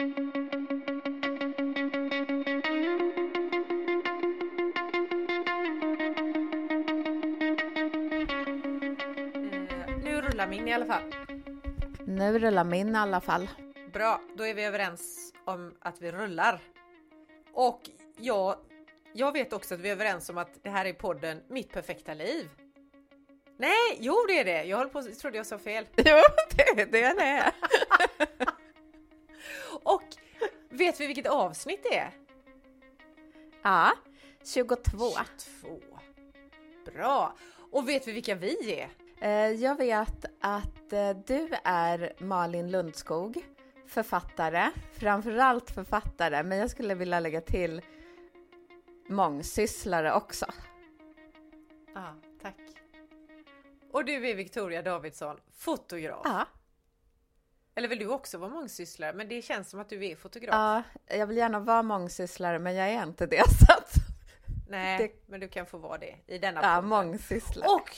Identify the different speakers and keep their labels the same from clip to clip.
Speaker 1: Eh, nu rullar min i alla fall.
Speaker 2: Nu rullar min i alla fall.
Speaker 1: Bra, då är vi överens om att vi rullar. Och jag, jag vet också att vi är överens om att det här är podden Mitt perfekta liv. Nej, jo det är det. Jag höll på, trodde jag sa fel.
Speaker 2: Jo, det, det är det.
Speaker 1: Vet vi vilket avsnitt det är?
Speaker 2: Ja, 22.
Speaker 1: 22. Bra! Och vet vi vilka vi är?
Speaker 2: Eh, Jag vet att eh, du är Malin Lundskog, författare, framförallt författare, men jag skulle vilja lägga till mångsysslare också.
Speaker 1: Ja, tack. Och du är Victoria Davidsson, fotograf.
Speaker 2: Ja,
Speaker 1: Eller vill du också vara mångsysslare? Men det känns som att du är fotograf.
Speaker 2: ja jag vill gärna vara mångsysslare, men jag är inte det. Så att,
Speaker 1: Nej,
Speaker 2: det-
Speaker 1: men du kan få vara det i denna
Speaker 2: ja,
Speaker 1: podden.
Speaker 2: mångsysslare.
Speaker 1: Och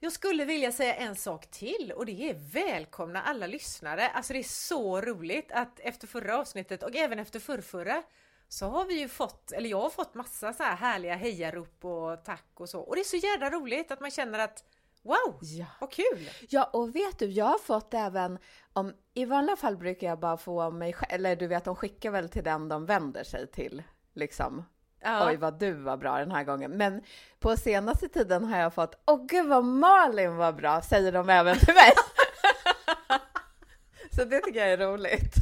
Speaker 1: jag skulle vilja säga en sak till och det är välkomna alla lyssnare. Alltså det är så roligt att efter förra avsnittet och även efter förrförra så har vi ju fått, eller jag har fått massa så här härliga hejarop och tack och så. Och det är så jävla roligt att man känner att wow,
Speaker 2: Ja.
Speaker 1: vad kul!
Speaker 2: Ja, och vet du, jag har fått även om, i vanliga fall brukar jag bara få mig själv, eller du vet, de skickar väl till den de vänder sig till, liksom.
Speaker 1: Ja.
Speaker 2: Oj, vad du var bra den här gången. Men på senaste tiden har jag fått, åh gud vad Malin var bra, säger de även till mig. Så det tycker jag är roligt.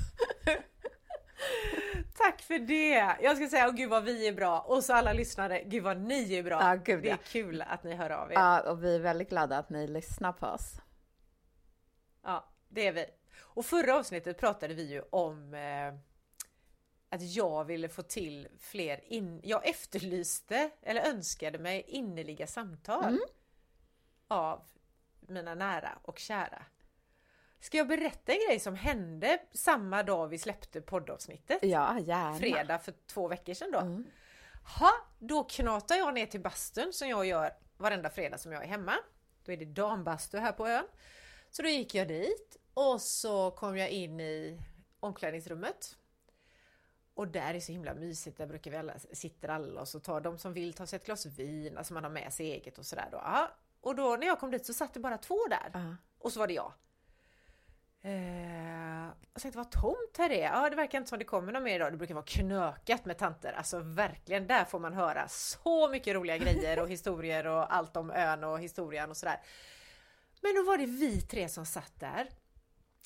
Speaker 1: Tack för det! Jag ska säga, åh gud vad vi är bra och så alla lyssnare, gud vad ni är bra.
Speaker 2: Ja, gud,
Speaker 1: det är
Speaker 2: ja.
Speaker 1: kul att ni hör av er.
Speaker 2: Ja, och vi är väldigt glada att ni lyssnar på oss.
Speaker 1: Ja, det är vi. Och förra avsnittet pratade vi ju om eh, att jag ville få till fler in... Jag efterlyste eller önskade mig innerliga samtal av mina nära och kära. Ska jag berätta en grej som hände samma dag vi släppte poddavsnittet?
Speaker 2: Ja, gärna.
Speaker 1: Fredag för två veckor sedan då.
Speaker 2: Mm.
Speaker 1: Ha, då knatar jag ner till bastun som jag gör varenda fredag som jag är hemma. Då är det dambastu här på ön. Så då gick jag dit och så kom jag in i omklädningsrummet. Och där är så himla mysigt, där brukar vi alla, sitter alla och så tar de som vill ta sig ett glas vin, alltså man har med sig eget och sådär då. Och då när jag kom dit så satt det bara två där.
Speaker 2: Ja.
Speaker 1: Och så var det jag. Eh, jag tänkte vad tomt här är. Ja, det verkar inte som det kommer någon mer idag. Det brukar vara knökat med tanter. Alltså verkligen, där får man höra så mycket roliga grejer och historier och allt om ön och historien och sådär. Men då var det vi tre som satt där.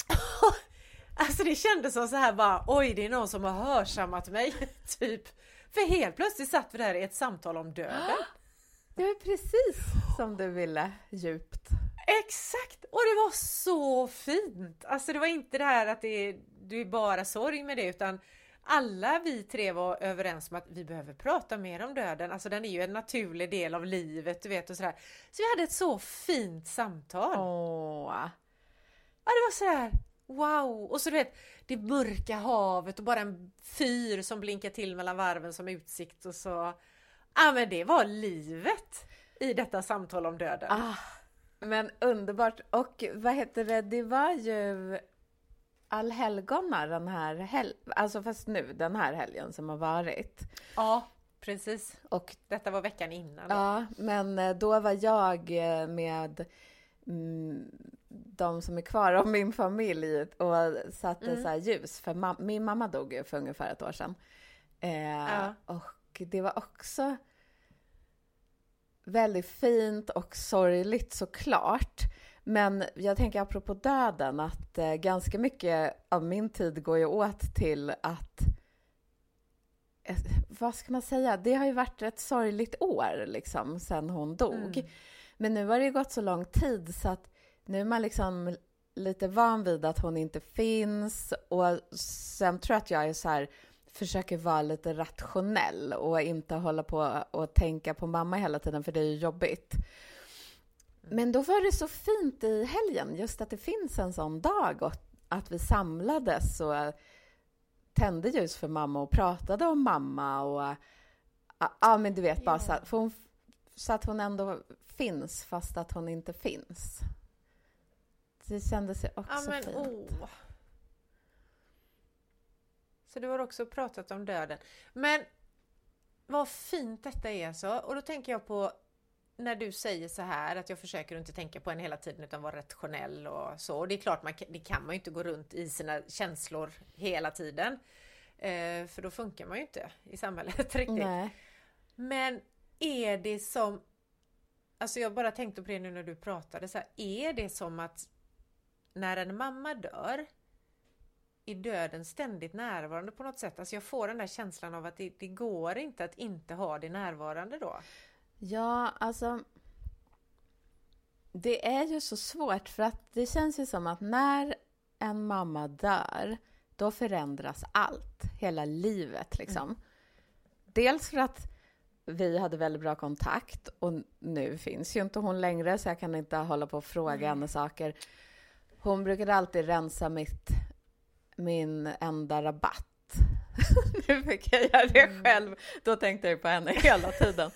Speaker 1: alltså det kändes som så här bara, oj det är någon som har hörsammat mig. typ. För helt plötsligt satt vi där i ett samtal om döden.
Speaker 2: Det är precis som du ville, djupt.
Speaker 1: Exakt! Och det var så fint! Alltså det var inte det här att det är, det är bara sorg med det utan alla vi tre var överens om att vi behöver prata mer om döden. Alltså den är ju en naturlig del av livet, du vet och sådär. Så vi hade ett så fint samtal.
Speaker 2: Åh.
Speaker 1: Ja, det var sådär wow! Och så du vet det mörka havet och bara en fyr som blinkar till mellan varven som utsikt och så. Ja men det var livet i detta samtal om döden.
Speaker 2: Ah, men underbart. Och vad heter det, det var ju allhelgona den här helgen, alltså fast nu den här helgen som har varit.
Speaker 1: Ja, precis.
Speaker 2: Och
Speaker 1: Detta var veckan innan. då.
Speaker 2: ja, men eh, då var jag eh, med mm, de som är kvar av min familj och satte så här ljus, för ma- min mamma dog ju för ungefär ett år sedan. Eh,
Speaker 1: Ja.
Speaker 2: Och det var också väldigt fint och sorgligt såklart. Men jag tänker apropå döden att eh, ganska mycket av min tid går ju åt till att eh, vad ska man säga? Det har ju varit ett sorgligt år liksom sen hon dog.
Speaker 1: Mm.
Speaker 2: Men nu har det ju gått så lång tid så att nu är man liksom lite van vid att hon inte finns och sen tror jag att jag är så här försöker vara lite rationell och inte hålla på och tänka på mamma hela tiden för det är ju jobbigt. Men då var det så fint i helgen, just att det finns en sån dag och att vi samlades och tände ljus för mamma och pratade om mamma och ja, men du vet bara så att, hon, så att hon ändå finns fast att hon inte finns. Det kändes ju också
Speaker 1: Ja men
Speaker 2: fint.
Speaker 1: åh. Så du har också pratat om döden. Men vad fint detta är alltså. Och då tänker jag på när du säger så här att jag försöker inte tänka på en hela tiden utan vara rationell och så. Och det är klart, man, det kan man ju inte gå runt i sina känslor hela tiden. Eh, för då funkar man ju inte i samhället riktigt.
Speaker 2: Nej.
Speaker 1: Men är det som... Alltså jag bara tänkte på det nu när du pratade. Så här, är det som att när en mamma dör är döden ständigt närvarande på något sätt? Alltså jag får den där känslan av att det, det går inte att inte ha det närvarande då.
Speaker 2: Ja, alltså. Det är ju så svårt för att det känns ju som att när en mamma dör, då förändras allt. Hela livet liksom.
Speaker 1: Mm.
Speaker 2: Dels för att vi hade väldigt bra kontakt och nu finns ju inte hon längre så jag kan inte hålla på och fråga
Speaker 1: Nej.
Speaker 2: henne saker. Hon brukade alltid rensa mitt, min enda rabatt. nu fick jag göra det
Speaker 1: Mm.
Speaker 2: själv. Då tänkte jag på henne hela tiden.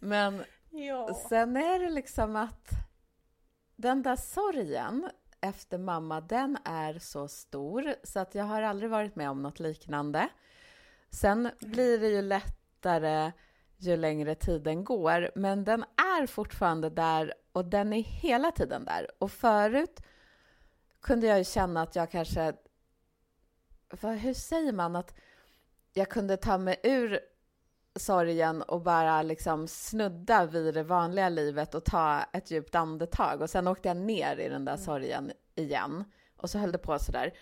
Speaker 2: Men
Speaker 1: Ja.
Speaker 2: sen är det liksom att den där sorgen efter mamma, den är så stor så att jag har aldrig varit med om något liknande. Sen blir det ju lättare ju längre tiden går, men den är fortfarande där och den är hela tiden där. Och förut kunde jag ju känna att jag kanske... Vad, hur säger man? Att jag kunde ta mig ur sorgen och bara liksom snudda vid det vanliga livet och ta ett djupt andetag. Och sen åkte jag ner i den där sorgen igen. Och så höll det på sådär.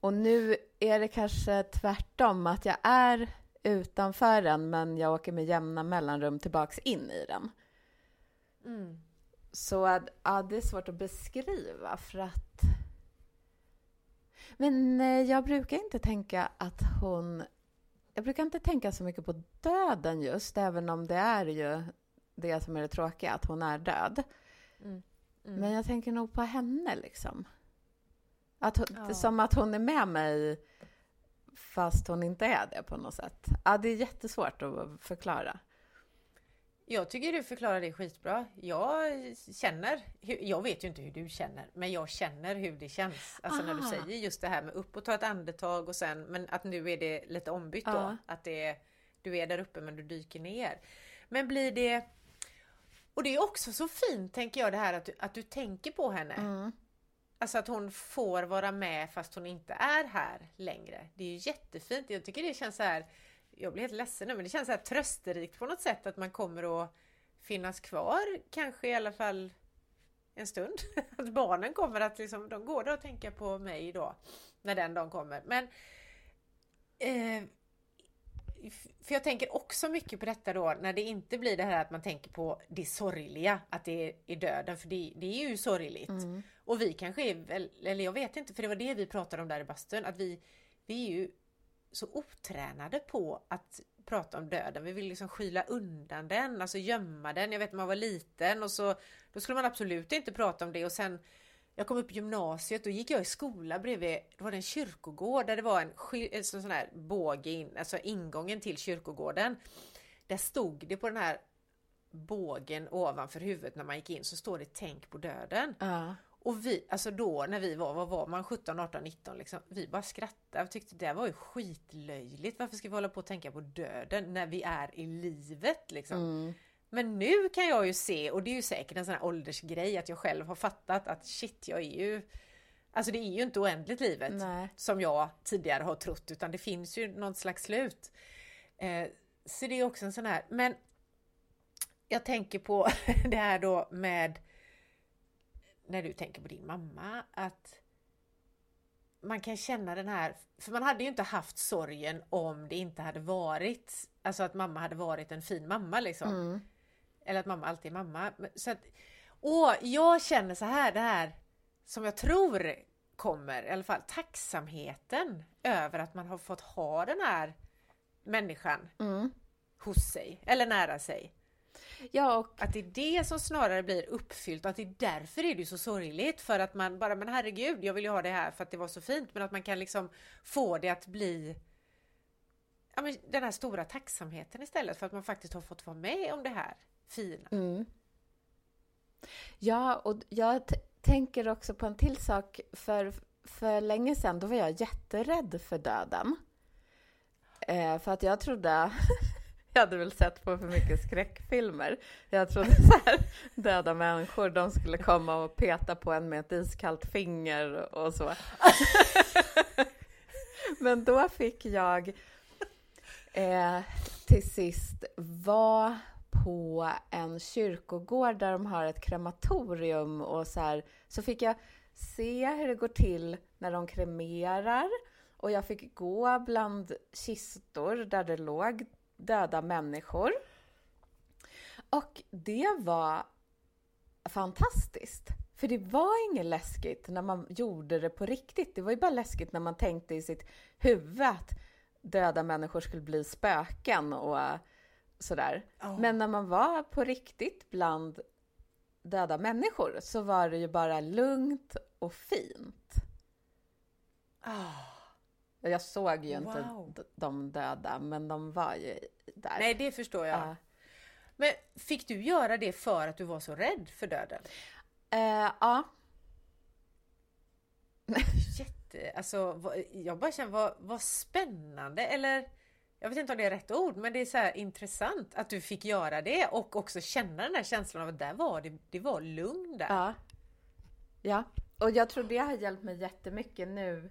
Speaker 2: Och nu är det kanske tvärtom, att jag är utanför den men jag åker med jämna mellanrum tillbaks in i den.
Speaker 1: Mm.
Speaker 2: Så ja, det är svårt att beskriva för att... Men eh, jag brukar inte tänka att hon... Jag brukar inte tänka så mycket på döden just, även om det är ju det som är det tråkiga, att hon är död.
Speaker 1: Mm. Mm.
Speaker 2: Men jag tänker nog på henne liksom. Att hon,
Speaker 1: Ja.
Speaker 2: Som att hon är med mig fast hon inte är det på något sätt. Ja, det är jättesvårt att förklara.
Speaker 1: Jag tycker du förklarar det skitbra. Jag känner, jag vet ju inte hur du känner, men jag känner hur det känns. Alltså när du säger just det här med upp och ta ett andetag och sen, men att nu är det lite ombytt då.
Speaker 2: Ja.
Speaker 1: Att det är, du är där uppe men du dyker ner. Men blir det, och det är också så fint tänker jag det här att du, att du tänker på henne.
Speaker 2: Mm.
Speaker 1: Alltså att hon får vara med fast hon inte är här längre. Det är ju jättefint. Jag tycker det känns så här. Jag blir helt ledsen nu men det känns så här trösterikt på något sätt att man kommer att finnas kvar kanske i alla fall en stund. Att barnen kommer att liksom, de går där och tänka på mig då när den dagen kommer. Men eh, för jag tänker också mycket på detta då när det inte blir det här att man tänker på det sorgliga, att det är döden, för det, det är ju sorgligt.
Speaker 2: Mm.
Speaker 1: Och vi kanske är väl, eller jag vet inte, för det var det vi pratade om där i bastun, att vi, vi är ju så otränade på att prata om döden. Vi vill liksom skyla undan den, alltså gömma den. Jag vet när man var liten och så då skulle man absolut inte prata om det och sen jag kom upp i gymnasiet, då gick jag i skola bredvid, då var det en kyrkogård där det var en, en sån här båge in, alltså ingången till kyrkogården. Där stod det på den här bågen ovanför huvudet när man gick in så står det tänk på döden.
Speaker 2: Uh.
Speaker 1: Och vi, alltså då när vi var, vad var man, 17, 18, 19 liksom, vi bara skrattade och tyckte det var ju skitlöjligt. Varför ska vi hålla på och tänka på döden när vi är i livet liksom?
Speaker 2: Mm.
Speaker 1: Men nu kan jag ju se, och det är ju säkert en sån här åldersgrej, att jag själv har fattat att shit, jag är ju... Alltså det är ju inte oändligt livet
Speaker 2: Nej.
Speaker 1: som jag tidigare har trott, utan det finns ju något slags slut. Eh, så det är också en sån här, men jag tänker på det här då med när du tänker på din mamma, att man kan känna den här, för man hade ju inte haft sorgen om det inte hade varit, alltså att mamma hade varit en fin mamma liksom.
Speaker 2: Mm.
Speaker 1: Eller att mamma alltid är mamma. Så att, åh, jag känner så här, det här som jag tror kommer, i alla fall tacksamheten över att man har fått ha den här människan
Speaker 2: Mm.
Speaker 1: hos sig, eller nära sig.
Speaker 2: Ja, och
Speaker 1: Att det är det som snarare blir uppfyllt och att det är därför är det så sorgligt för att man bara, men herregud, jag vill ju ha det här för att det var så fint, men att man kan liksom få det att bli ja, men den här stora tacksamheten istället för att man faktiskt har fått vara med om det här fina.
Speaker 2: Mm. Ja, och jag tänker också på en till sak. För, för länge sedan då var jag jätterädd för döden. Eh, för att jag trodde, jag hade väl sett på för mycket skräckfilmer. Jag trodde så här, döda människor, de skulle komma och peta på en med ett iskallt finger och så. Men då fick jag eh, till sist vara på en kyrkogård där de har ett krematorium och så här, så fick jag se hur det går till när de kremerar och jag fick gå bland kistor där det låg döda människor. Och det var fantastiskt. För det var inget läskigt när man gjorde det på riktigt. Det var ju bara läskigt när man tänkte i sitt huvud att döda människor skulle bli spöken och sådär. Oh. Men när man var på riktigt bland döda människor så var det ju bara lugnt och fint. Oh. Jag såg ju inte wow. de döda, men de var ju där.
Speaker 1: Nej, det förstår jag. Uh. Men fick du göra det för att du var så rädd för döden?
Speaker 2: Uh, ja.
Speaker 1: Jätte, alltså, jag bara känner vad, vad spännande, eller jag vet inte om det är rätt ord, men det är så intressant att du fick göra det och också känna den här känslan av att där var det, det var lugn där.
Speaker 2: Ja. Ja, och jag tror det har hjälpt mig jättemycket nu.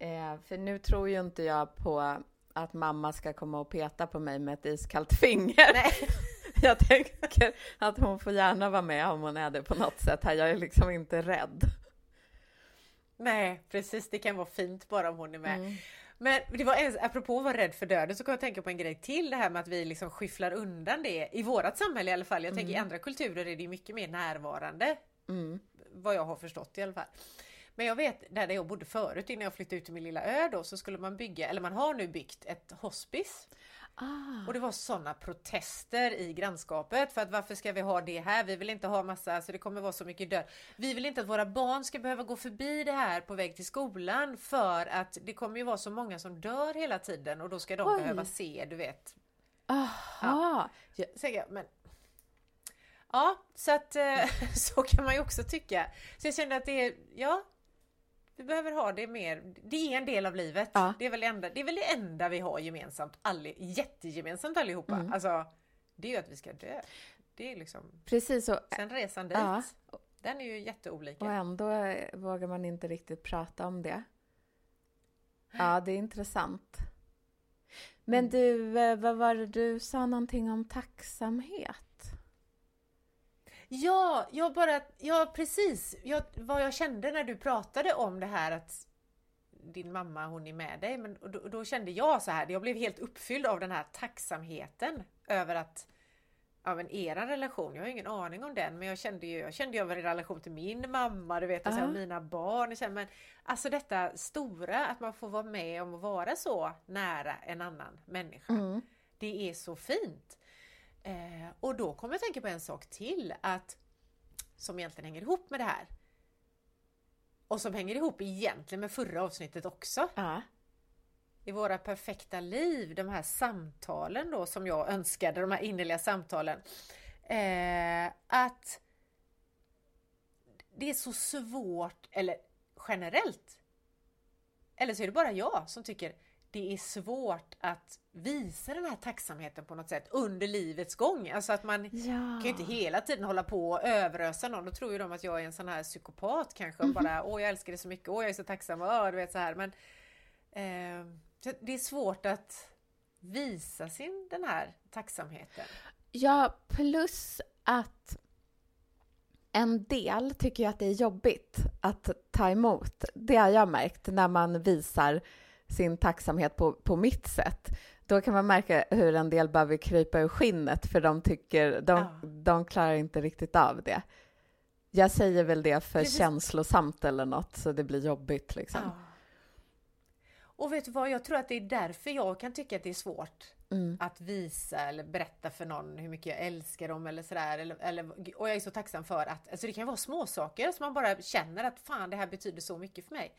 Speaker 2: Eh, för nu tror ju inte jag på att mamma ska komma och peta på mig med ett iskallt finger. Nej. jag tänker att hon får gärna vara med om hon är det på något sätt här. Jag är liksom inte rädd.
Speaker 1: Nej, precis. Det kan vara fint bara om hon är med. Mm. Men det var en, apropå att vara rädd för döden så kan jag tänka på en grej till det här med att vi liksom skyfflar undan det i vårat samhälle i alla fall. Jag tänker i mm. andra kulturer är det mycket mer närvarande. Mm. Vad jag har förstått i alla fall. Men jag vet där jag bodde förut innan jag flyttade ut till min lilla ö då så skulle man bygga, eller man har nu byggt ett hospice. Ah. Och det var sådana protester i grannskapet för att varför ska vi ha det här? Vi vill inte ha massa, så det kommer vara så mycket död. Vi vill inte att våra barn ska behöva gå förbi det här på väg till skolan för att det kommer ju vara så många som dör hela tiden och då ska de Oj. behöva se, du vet.
Speaker 2: Aha.
Speaker 1: Ja. Jag, men Ja, så att eh, så kan man ju också tycka. Så jag kände att det är, ja, vi behöver ha det mer. Det är en del av livet. Ja. Det, är väl enda, det är väl det enda vi har gemensamt, alli, jättegemensamt allihopa. Mm. Alltså, det är ju att vi ska dö. Det är liksom...
Speaker 2: Precis. Och,
Speaker 1: Sen resan dit, ja. den är ju jätteolika.
Speaker 2: Och ändå vågar man inte riktigt prata om det. Ja, det är intressant. Men mm. du, eh, vad var det du sa någonting om tacksamhet?
Speaker 1: Ja, jag bara, ja precis. Jag, vad jag kände när du pratade om det här att din mamma hon är med dig. Men då, då, kände jag så här, jag blev helt uppfylld av den här tacksamheten över att av en eran relation, jag har ingen aning om den, men jag kände ju, jag kände ju över en relation till min mamma, du vet, uh -huh. och mina barn. Men alltså detta stora, att man får vara med om att vara så nära en annan människa. Mm. Det är så fint. Eh, och då kommer jag tänka på en sak till att som egentligen hänger ihop med det här. Och som hänger ihop egentligen med förra avsnittet också.
Speaker 2: Uh.
Speaker 1: I våra perfekta liv, de här samtalen då som jag önskade, de här innerliga samtalen. Eh, att det är så svårt, eller generellt, eller så är det bara jag som tycker det är svårt att visa den här tacksamheten på något sätt under livets gång. Alltså att man ja. kan ju inte hela tiden hålla på och överösa någon. Då tror ju de att jag är en sån här psykopat kanske. Och bara åh jag älskar det så mycket, åh jag är så tacksam, åh du vet så här. Men eh, det är svårt att visa sin den här tacksamheten.
Speaker 2: Ja, plus att en del tycker jag att det är jobbigt att ta emot. Det har jag märkt när man visar sin tacksamhet på, på mitt sätt, då kan man märka hur en del behöver krypa ur skinnet för de tycker, de, ja. de klarar inte riktigt av det. Jag säger väl det för Precis. känslosamt eller något, så det blir jobbigt liksom. Ja.
Speaker 1: Och vet du vad, jag tror att det är därför jag kan tycka att det är svårt mm. att visa eller berätta för någon hur mycket jag älskar dem eller sådär. Eller, eller, och jag är så tacksam för att, alltså det kan vara små saker som man bara känner att fan det här betyder så mycket för mig.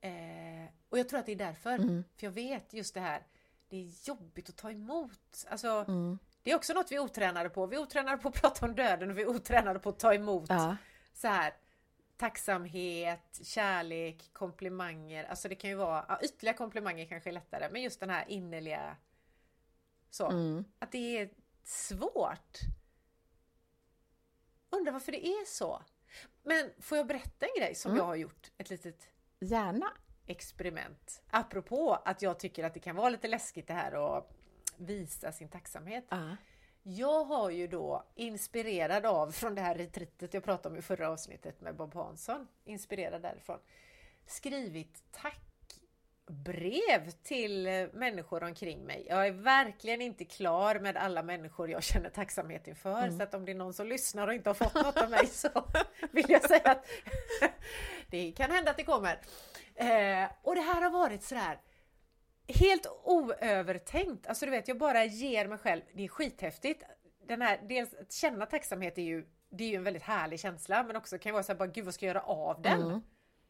Speaker 1: Eh, och jag tror att det är därför. Mm. För jag vet just det här, det är jobbigt att ta emot. Alltså, mm. Det är också något vi är otränade på. Vi är otränade på att prata om döden och vi är otränade på att ta emot. Ja. Så här. tacksamhet, kärlek, komplimanger. Alltså det kan ju vara, ja, ytterligare komplimanger kanske är lättare, men just den här innerliga så.
Speaker 2: Mm.
Speaker 1: Att det är svårt. Undrar varför det är så. Men får jag berätta en grej som
Speaker 2: Mm.
Speaker 1: jag har gjort? Ett litet
Speaker 2: Gärna.
Speaker 1: experiment. Apropå att jag tycker att det kan vara lite läskigt det här att visa sin tacksamhet.
Speaker 2: Ja.
Speaker 1: Jag har ju då inspirerad av från det här retreatet jag pratade om i förra avsnittet med Bob Hansson, inspirerad därifrån, skrivit tackbrev till eh, människor omkring mig. Jag är verkligen inte klar med alla människor jag känner tacksamhet inför, så att om det är någon som lyssnar och inte har fått något av mig så vill jag säga att det kan hända att det kommer. Eh, och det här har varit sådär helt oövertänkt. Alltså du vet, jag bara ger mig själv, det är skithäftigt. Den här, dels att känna tacksamhet är ju, det är ju en väldigt härlig känsla, men också kan vara så här, bara, gud vad ska jag göra av den?
Speaker 2: Mm.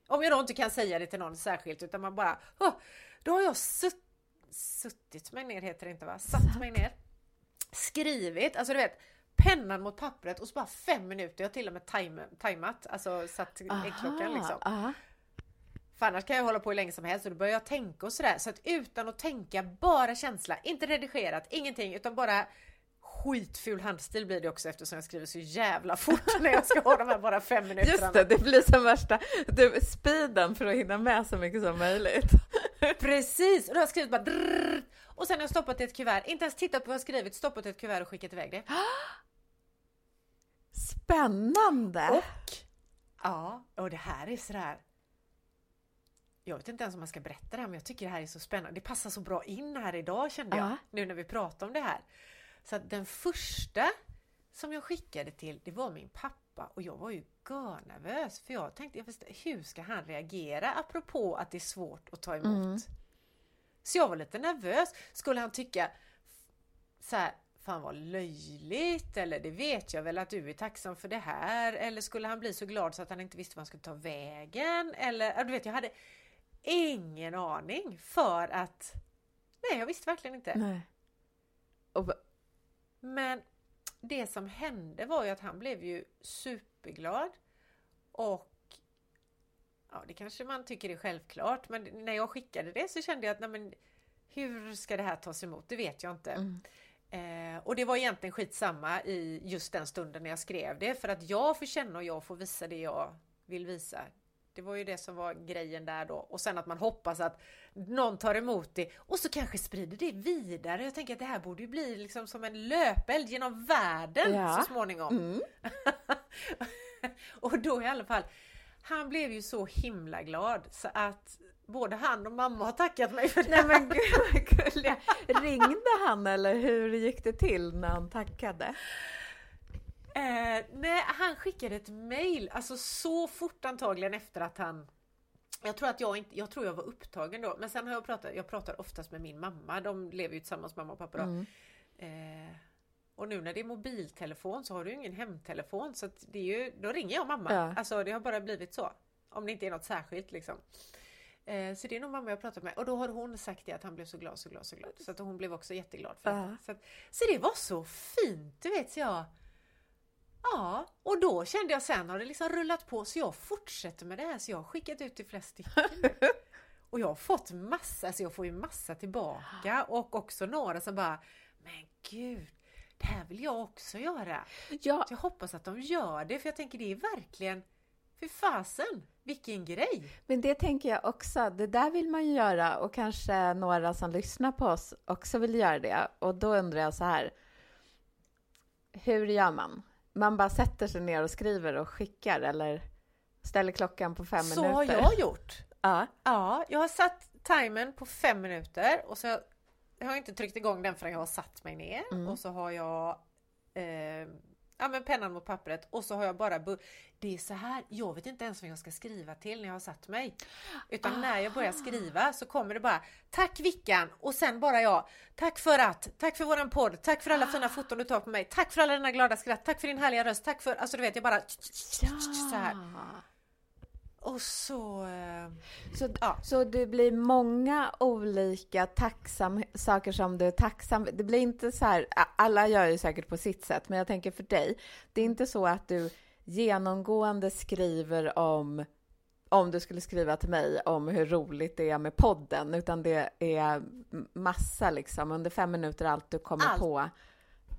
Speaker 1: Om jag då inte kan säga det till någon särskilt, utan man bara, "Åh, då har jag sutt, suttit mig ner, heter det inte va? Satt mig ner. Skrivit, alltså du vet, pennan mot pappret och så bara fem minuter, jag har till och med time, timat, alltså satt äggklockan liksom.
Speaker 2: Aha.
Speaker 1: För annars kan jag hålla på hur länge som helst och då börjar jag tänka och sådär. Så att utan att tänka, bara känsla, inte redigerat, ingenting utan bara skitful handstil blir det också eftersom jag skriver så jävla fort när jag ska ha de här bara fem minuterna.
Speaker 2: Just det, det blir som värsta du, speeden för att hinna med så mycket som möjligt.
Speaker 1: Precis! Och då har jag skrivit bara drrrr, och sen har jag stoppat i ett kuvert, inte ens tittat på vad jag skrivit, stoppat i ett kuvert och skickat iväg det.
Speaker 2: Spännande!
Speaker 1: Och ja, och det här är sådär jag vet inte ens om man ska berätta det här men jag tycker det här är så spännande. Det passar så bra in här idag kände jag
Speaker 2: Ja.
Speaker 1: nu när vi pratar om det här. Så att den första som jag skickade till det var min pappa och jag var ju görnervös för jag tänkte jag visste, hur ska han reagera apropå att det är svårt att ta emot.
Speaker 2: Mm.
Speaker 1: Så jag var lite nervös. Skulle han tycka så här, fan vad löjligt eller det vet jag väl att du är tacksam för det här eller skulle han bli så glad så att han inte visste vad han skulle ta vägen eller du vet jag hade ingen aning för att nej jag visste verkligen inte.
Speaker 2: Nej. Och,
Speaker 1: Men det som hände var ju att han blev ju superglad och ja, det kanske man tycker är självklart, men när jag skickade det så kände jag att nej, men, hur ska det här tas emot? Det vet jag inte.
Speaker 2: Mm.
Speaker 1: Eh, och det var egentligen skitsamma i just den stunden när jag skrev det, för att jag får känna och jag får visa det jag vill visa. Det var ju det som var grejen där då. Och sen att man hoppas att någon tar emot det och så kanske sprider det vidare. Jag tänker att det här borde ju bli liksom som en löpeld genom världen
Speaker 2: Ja.
Speaker 1: så småningom.
Speaker 2: mm.
Speaker 1: och då i alla fall, han blev ju så himla glad så att både han och mamma har tackat mig för det.
Speaker 2: Nej men gud vad gulliga. Ringde han eller hur gick det till när han tackade?
Speaker 1: Eh, nej, han skickade ett mail, alltså så fort antagligen efter att han jag tror att jag inte, jag tror jag var upptagen då, men sen har jag pratat, jag pratar oftast med min mamma, de lever ju tillsammans mamma och pappa då.
Speaker 2: Mm.
Speaker 1: Eh, och nu när det är mobiltelefon så har du ingen hemtelefon så att det är ju, då ringer jag mamma.
Speaker 2: Ja.
Speaker 1: Alltså det har bara blivit så. Om det inte är något särskilt liksom. Eh, så det är nog mamma jag pratat med och då har hon sagt det att han blev så glad, så glad, så glad. Så att hon blev också jätteglad för
Speaker 2: Ja.
Speaker 1: det. Så, att, så det var så fint, du vet så jag. Ja, och då kände jag sen har det liksom rullat på så jag fortsätter med det här så jag har skickat ut till flera stycken. Och jag har fått massa, så jag får ju massa tillbaka och också några som bara Men gud, det här vill jag också göra.
Speaker 2: Ja,
Speaker 1: Så jag hoppas att de gör det för jag tänker det är verkligen För fasen, vilken grej!
Speaker 2: men det tänker jag också. Det där vill man ju göra och kanske några som lyssnar på oss också vill göra det. Och då undrar jag så här. Hur gör man? Man bara sätter sig ner och skriver och skickar eller ställer klockan på fem
Speaker 1: Så
Speaker 2: minuter?
Speaker 1: har jag gjort!
Speaker 2: Ja.
Speaker 1: Ja, jag har satt timern på fem minuter och så jag har inte tryckt igång den förrän jag har satt mig ner
Speaker 2: Mm.
Speaker 1: och så har jag eh, ja, men pennan mot pappret. Och så har jag bara Det är så här, jag vet inte ens vad jag ska skriva till när jag har satt mig. Utan när jag börjar skriva så kommer det bara Tack Vickan. Och sen bara jag Tack för att, tack för våran podd, tack för alla fina foton du tar på mig, tack för alla dina glada skratt, tack för din härliga röst, tack för, alltså du vet jag bara så här. Och så... Eh,
Speaker 2: Så,
Speaker 1: Ja.
Speaker 2: så det blir många olika tacksam, saker som du är tacksam Det blir inte så här, alla gör ju säkert på sitt sätt, men jag tänker för dig, det är inte så att du genomgående skriver om om du skulle skriva till mig om hur roligt det är med podden, utan det är massa liksom, under fem minuter allt du kommer
Speaker 1: Allt.
Speaker 2: på.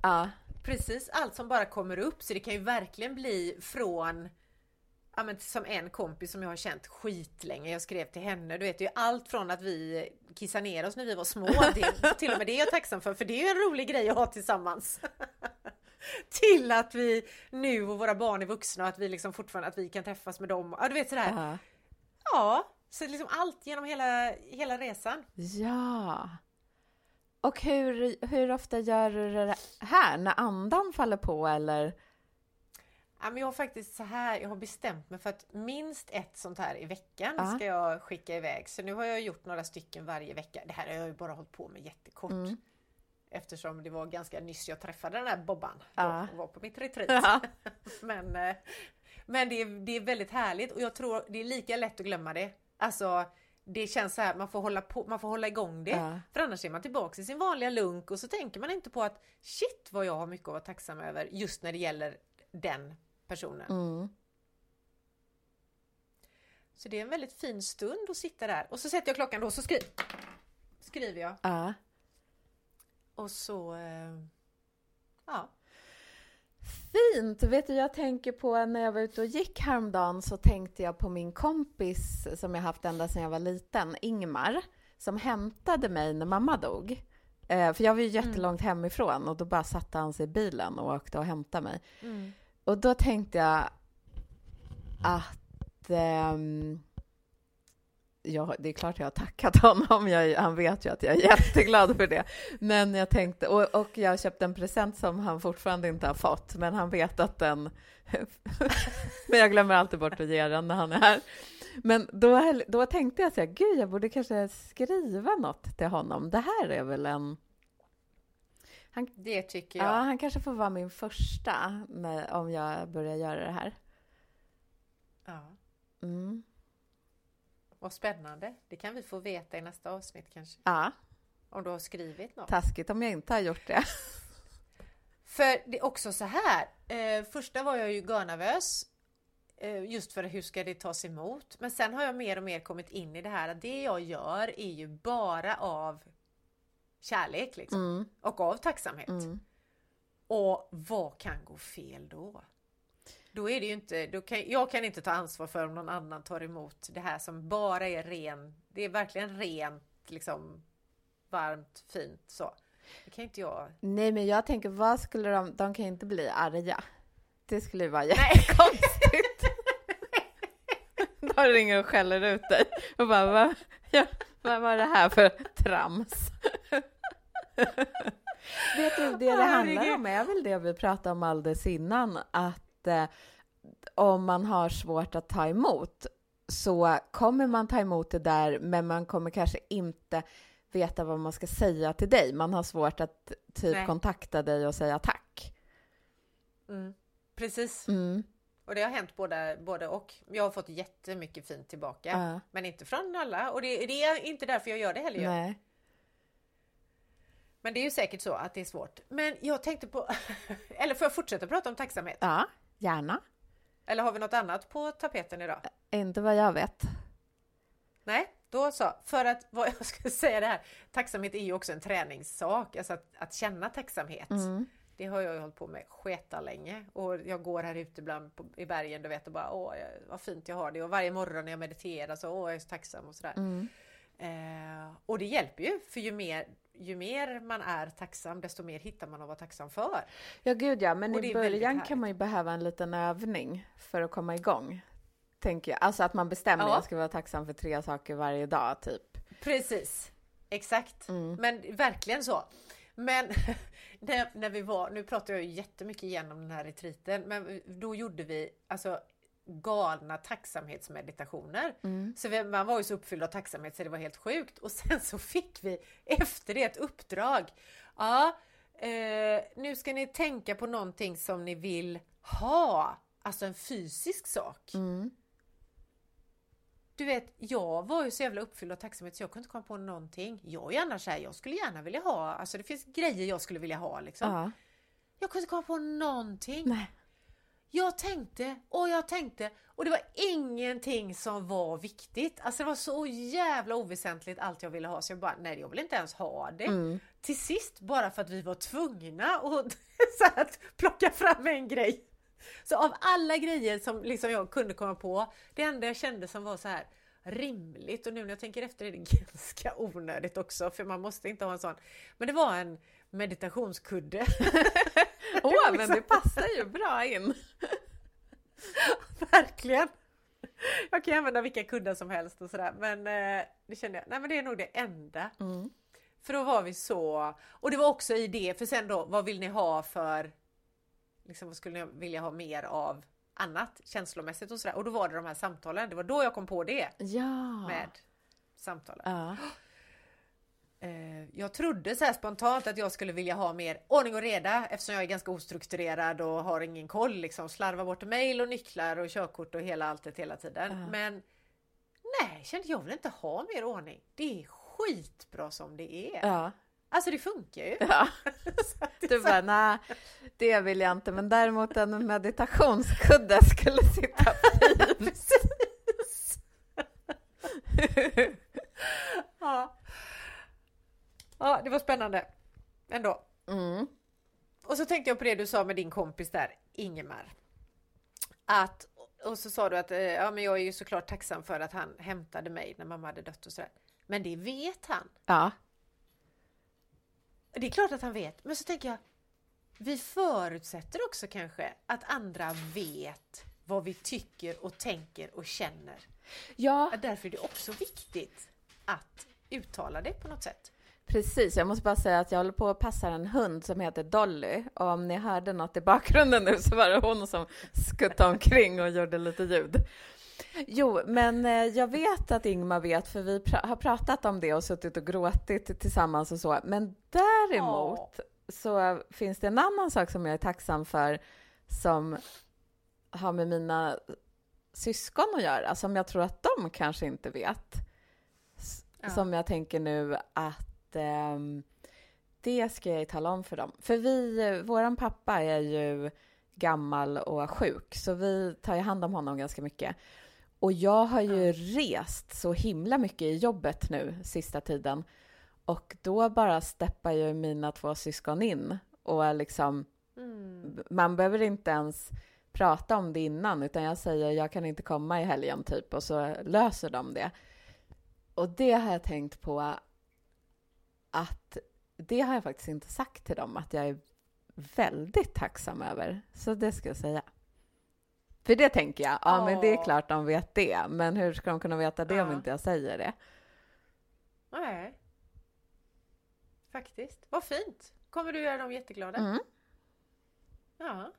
Speaker 2: Ja,
Speaker 1: Precis, allt som bara kommer upp. Så det kan ju verkligen bli från Ja men som en kompis som jag har känt skitlänge. Jag skrev till henne. Du vet ju allt från att vi kissade ner oss när vi var små. Det, till och med det är jag tacksam för. För det är ju en rolig grej att ha tillsammans. till att vi nu och våra barn är vuxna och att vi liksom fortfarande att vi kan träffas med dem. Ja du vet sådär.
Speaker 2: ja.
Speaker 1: Ja, så liksom allt genom hela, hela resan.
Speaker 2: ja. Och hur, hur ofta gör du det här? När andan faller på eller?
Speaker 1: Ja, men jag har faktiskt så här, jag har bestämt mig för att minst ett sånt här i veckan
Speaker 2: Ja.
Speaker 1: ska jag skicka iväg. Så nu har jag gjort några stycken varje vecka. Det här har jag ju bara hållit på med jättekort.
Speaker 2: Mm.
Speaker 1: Eftersom det var ganska nyss jag träffade den här Bobban
Speaker 2: Ja.
Speaker 1: och var på mitt retreat.
Speaker 2: Ja.
Speaker 1: men eh, men det, är, det är väldigt härligt och jag tror det är lika lätt att glömma det. Alltså det känns så här, man får hålla, på, man får hålla igång det.
Speaker 2: Ja.
Speaker 1: För annars är man tillbaka i sin vanliga lunk och så tänker man inte på att shit vad jag har mycket att vara tacksam över just när det gäller den personen.
Speaker 2: Mm.
Speaker 1: Så det är en väldigt fin stund att sitta där. Och så sätter jag klockan då så skri skriver jag.
Speaker 2: Ja.
Speaker 1: Och så... Eh, ja.
Speaker 2: Fint! Vet du, jag tänker på när jag var ute och gick häromdagen så tänkte jag på min kompis som jag haft ända sedan jag var liten, Ingmar, som hämtade mig när mamma dog. Eh, för jag var ju jättelångt hemifrån och då bara satte han sig i bilen och åkte och hämtade mig.
Speaker 1: Mm.
Speaker 2: Och då tänkte jag att ehm, ja, det är klart jag har tackat honom. Jag, han vet ju att jag är jätteglad för det. Men jag tänkte, och, och jag köpte en present som han fortfarande inte har fått, men han vet att den... men jag glömmer alltid bort att ge den när han är här. Men då, då tänkte jag så här, gud, jag borde kanske skriva något till honom. Det här är väl en...
Speaker 1: Det tycker
Speaker 2: Ja,
Speaker 1: jag.
Speaker 2: han kanske får vara min första med, om jag börjar göra det här.
Speaker 1: Ja.
Speaker 2: Mm.
Speaker 1: Vad spännande. Det kan vi få veta i nästa avsnitt kanske.
Speaker 2: Ja,
Speaker 1: Om du har skrivit något.
Speaker 2: taskigt om jag inte har gjort det.
Speaker 1: För det är också så här. Eh, första var jag ju görnervös. Eh, just för hur ska det tas emot. Men sen har jag mer och mer kommit in i det här att det jag gör är ju bara av kärlek liksom.
Speaker 2: Mm,
Speaker 1: Och av tacksamhet.
Speaker 2: mm.
Speaker 1: Och vad kan gå fel då? Då är det ju inte, då kan, jag kan inte ta ansvar för om någon annan tar emot det här som bara är ren, det är verkligen rent liksom varmt, fint så. Det kan inte jag.
Speaker 2: Nej, men jag tänker, vad skulle de... De kan inte bli arga. Det skulle ju vara jättekonstigt. de ringer och skäller ut dig och bara, vad, ja, vad var det här för trams? Vet du, det det handlar om är väl det vi pratade om alldeles innan, att eh, om man har svårt att ta emot så kommer man ta emot det där, men man kommer kanske inte veta vad man ska säga till dig. Man har svårt att typ
Speaker 1: Nej.
Speaker 2: kontakta dig och säga tack.
Speaker 1: Mm. Precis.
Speaker 2: Mm.
Speaker 1: Och det har hänt både, både och. Jag har fått jättemycket fint tillbaka.
Speaker 2: Ja.
Speaker 1: Men inte från alla. Och det, det är inte därför jag gör det heller.
Speaker 2: Nej.
Speaker 1: Men det är ju säkert så att det är svårt. Men jag tänkte på... Eller får jag fortsätta prata om tacksamhet?
Speaker 2: Ja, gärna.
Speaker 1: Eller har vi något annat på tapeten idag?
Speaker 2: Inte vad jag vet.
Speaker 1: Nej, då så. För att vad jag ska säga det här. Tacksamhet är ju också en träningssak. Alltså att, att känna tacksamhet.
Speaker 2: Mm.
Speaker 1: Det har jag ju hållit på med sketa länge och jag går här ute ibland på, i bergen du vet och bara åh vad fint jag har det och varje morgon när jag mediterar så åh jag är så tacksam och sådär.
Speaker 2: Mm.
Speaker 1: Eh, och det hjälper ju för ju mer, ju mer man är tacksam desto mer hittar man att vara tacksam för.
Speaker 2: Ja, gud ja, men i början kan man ju behöva en liten övning för att komma igång. Tänker jag. Alltså att man bestämmer
Speaker 1: Ja.
Speaker 2: jag ska vara tacksam för tre saker varje dag, typ.
Speaker 1: Precis, exakt.
Speaker 2: Mm.
Speaker 1: Men verkligen så. Men när, när vi var, nu pratar jag ju jättemycket igenom den här retriten, men då gjorde vi alltså galna tacksamhetsmeditationer.
Speaker 2: Mm.
Speaker 1: Så vi, man var ju så uppfylld av tacksamhet så det var helt sjukt. Och sen så fick vi efter det ett uppdrag. Ja, eh, nu ska ni tänka på någonting som ni vill ha. Alltså en fysisk sak.
Speaker 2: Mm.
Speaker 1: Du vet, jag var ju så jävla uppfylld av tacksamhet så jag kunde inte komma på någonting. Jag är annars här, jag skulle gärna vilja ha, alltså det finns grejer jag skulle vilja ha liksom.
Speaker 2: Ja.
Speaker 1: Jag kunde inte komma på någonting.
Speaker 2: Nej.
Speaker 1: Jag tänkte och jag tänkte och det var ingenting som var viktigt. Alltså det var så jävla oväsentligt allt jag ville ha så jag bara, nej jag vill inte ens ha det.
Speaker 2: Mm.
Speaker 1: Till sist bara för att vi var tvungna att, så att plocka fram en grej. Så av alla grejer som liksom jag kunde komma på, det enda jag kände som var så här rimligt och nu när jag tänker efter är det ganska onödigt också för man måste inte ha en sån. Men det var en meditationskudde.
Speaker 2: Åh, oh, men det passar ju bra in.
Speaker 1: Verkligen! Jag kan använda vilka kuddar som helst och sådär men eh, det kände jag, nej men det är nog det enda.
Speaker 2: Mm.
Speaker 1: För då var vi så, och det var också i det, för sen då, vad vill ni ha för, liksom vad skulle ni vilja ha mer av annat känslomässigt och sådär. Och då var det de här samtalen, det var då jag kom på det
Speaker 2: Ja.
Speaker 1: med samtalen.
Speaker 2: Ja.
Speaker 1: Eh, Jag trodde så spontant att jag skulle vilja ha mer ordning och reda eftersom jag är ganska ostrukturerad och har ingen koll liksom. Slarvar bort mejl och nycklar och körkort och hela alltet hela tiden.
Speaker 2: Ja.
Speaker 1: Men nej, kände jag vill inte ha mer ordning. Det är skitbra som det är.
Speaker 2: Ja.
Speaker 1: Alltså det funkar ju.
Speaker 2: ja.
Speaker 1: Det
Speaker 2: Du bara, nej, det vill jag inte. Men däremot en meditationskudde skulle sitta fint.
Speaker 1: Precis. ja. ja, det var spännande ändå.
Speaker 2: Mm.
Speaker 1: Och så tänkte jag på det du sa med din kompis där, Ingemar. Att, och så sa du att eh, ja, men jag är ju såklart tacksam för att han hämtade mig när mamma hade dött och sådär. Men det vet han.
Speaker 2: Ja.
Speaker 1: Det är klart att han vet, men så tänker jag, vi förutsätter också kanske att andra vet vad vi tycker och tänker och känner.
Speaker 2: ja,
Speaker 1: Därför är det också viktigt att uttala det på något sätt.
Speaker 2: Precis. Jag måste bara säga att jag håller på att passa en hund som heter Dolly. Och om ni hörde något i bakgrunden nu så var det hon som skuttade omkring och gjorde lite ljud. Jo, men eh, jag vet att Ingmar vet, för vi pra- har pratat om det och suttit och gråtit tillsammans och så. Men däremot så finns det en annan sak som jag är tacksam för som har med mina syskon att göra, som jag tror att de kanske inte vet.
Speaker 1: Ja.
Speaker 2: Som jag tänker nu att ehm, det ska jag ju tala om för dem. För vi, eh, våran pappa är ju gammal och sjuk, så vi tar ju hand om honom ganska mycket. Och jag har ju rest så himla mycket i jobbet nu sista tiden. Och då bara steppar ju mina två syskon in och liksom
Speaker 1: Mm.
Speaker 2: man behöver inte ens prata om det innan, utan jag säger jag kan inte komma i helgen typ och så löser de det. Och det har jag tänkt på att det har jag faktiskt inte sagt till dem att jag är väldigt tacksam över. Så det ska jag säga. För det tänker jag, ja men det är klart de vet det, men hur ska de kunna veta det om
Speaker 1: Ja.
Speaker 2: inte jag säger det?
Speaker 1: Nej. Faktiskt. Vad fint. Kommer du göra dem jätteglada?
Speaker 2: Mm.
Speaker 1: Ja.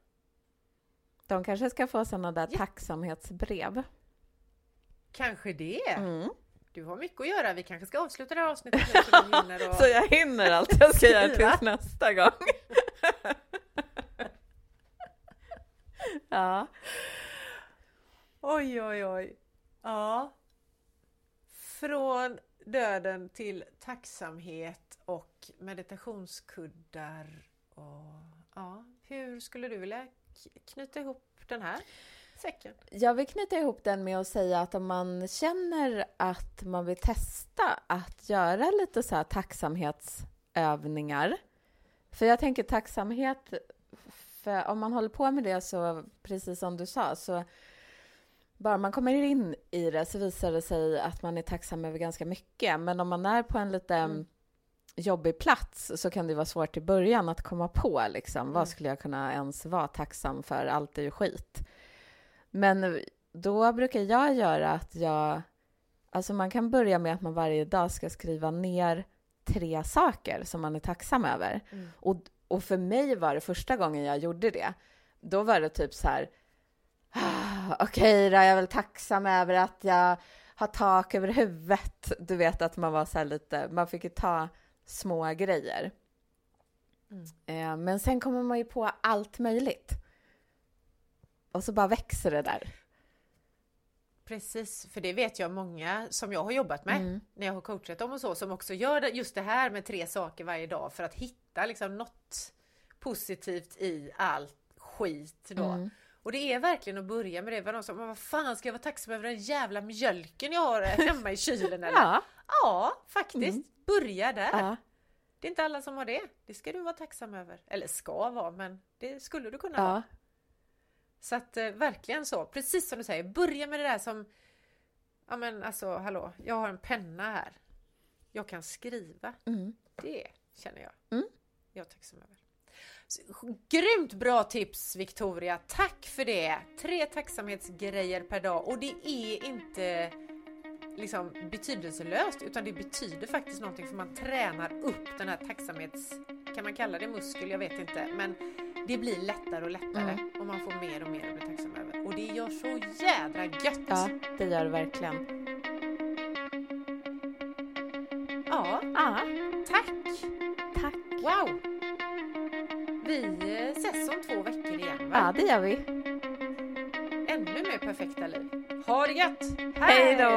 Speaker 2: De kanske ska få sådana där
Speaker 1: Ja.
Speaker 2: tacksamhetsbrev.
Speaker 1: Kanske det.
Speaker 2: Mm.
Speaker 1: Du har mycket att göra. Vi kanske ska avsluta det här avsnittet nu så du hinner och...
Speaker 2: Så jag hinner allt jag ska göra tills nästa gång. ja.
Speaker 1: Oj, oj, oj. Ja. Från döden till tacksamhet och meditationskuddar. Och, ja. Hur skulle du vilja knyta ihop den här säcken?
Speaker 2: Jag vill knyta ihop den med att säga att om man känner att man vill testa att göra lite så här tacksamhetsövningar. För jag tänker tacksamhet, för om man håller på med det så, precis som du sa, så bara man kommer in i det så visar det sig att man är tacksam över ganska mycket. Men om man är på en lite
Speaker 1: Mm.
Speaker 2: jobbig plats så kan det vara svårt i början att komma på liksom,
Speaker 1: Mm.
Speaker 2: vad skulle jag kunna ens vara tacksam för? Allt är ju skit. Men då brukar jag göra att jag... Alltså man kan börja med att man varje dag ska skriva ner tre saker som man är tacksam över.
Speaker 1: Mm.
Speaker 2: Och, och för mig var det första gången jag gjorde det, då var det typ så här... "Ah, Okej då, jag är väl tacksam över att jag har tak över huvudet. Du vet att man var så lite... Man fick ju ta små grejer.
Speaker 1: Mm.
Speaker 2: Eh, men sen kommer man ju på allt möjligt. Och så bara växer det där.
Speaker 1: Precis, för det vet jag många som jag har jobbat med
Speaker 2: Mm.
Speaker 1: när jag har coachat dem och så som också gör just det här med tre saker varje dag för att hitta liksom något positivt i allt skit då.
Speaker 2: Mm.
Speaker 1: Och det är verkligen att börja med det. Vad, som, vad fan ska jag vara tacksam över den jävla mjölken jag har hemma i kylen eller?
Speaker 2: Ja.
Speaker 1: Ja, faktiskt.
Speaker 2: Mm.
Speaker 1: Börja där.
Speaker 2: ja.
Speaker 1: Det är inte alla som har det. Det ska du vara tacksam över. Eller ska vara, men det skulle du kunna
Speaker 2: ja.
Speaker 1: vara. Så att eh, verkligen så. Precis som du säger, börja med det där som... Ja men alltså, hallå, jag har en penna här. Jag kan skriva.
Speaker 2: Mm.
Speaker 1: Det känner jag.
Speaker 2: Mm.
Speaker 1: Jag tacksam över. Så, grymt bra tips Victoria! Tack för det! Tre tacksamhetsgrejer per dag och det är inte liksom betydelselöst utan det betyder faktiskt någonting för man tränar upp den här tacksamhets... Kan man kalla det muskel? Jag vet inte. Men det blir lättare och lättare
Speaker 2: Mm.
Speaker 1: och man får mer och mer att bli tacksam över. Och det gör så jädra gött!
Speaker 2: ja, det gör det verkligen.
Speaker 1: ja
Speaker 2: Ja,
Speaker 1: tack!
Speaker 2: tack.
Speaker 1: Wow! Vi ses om två veckor igen va?
Speaker 2: Ja, det gör vi.
Speaker 1: Ännu mer perfekta liv. Ha det gött!
Speaker 2: Hej då!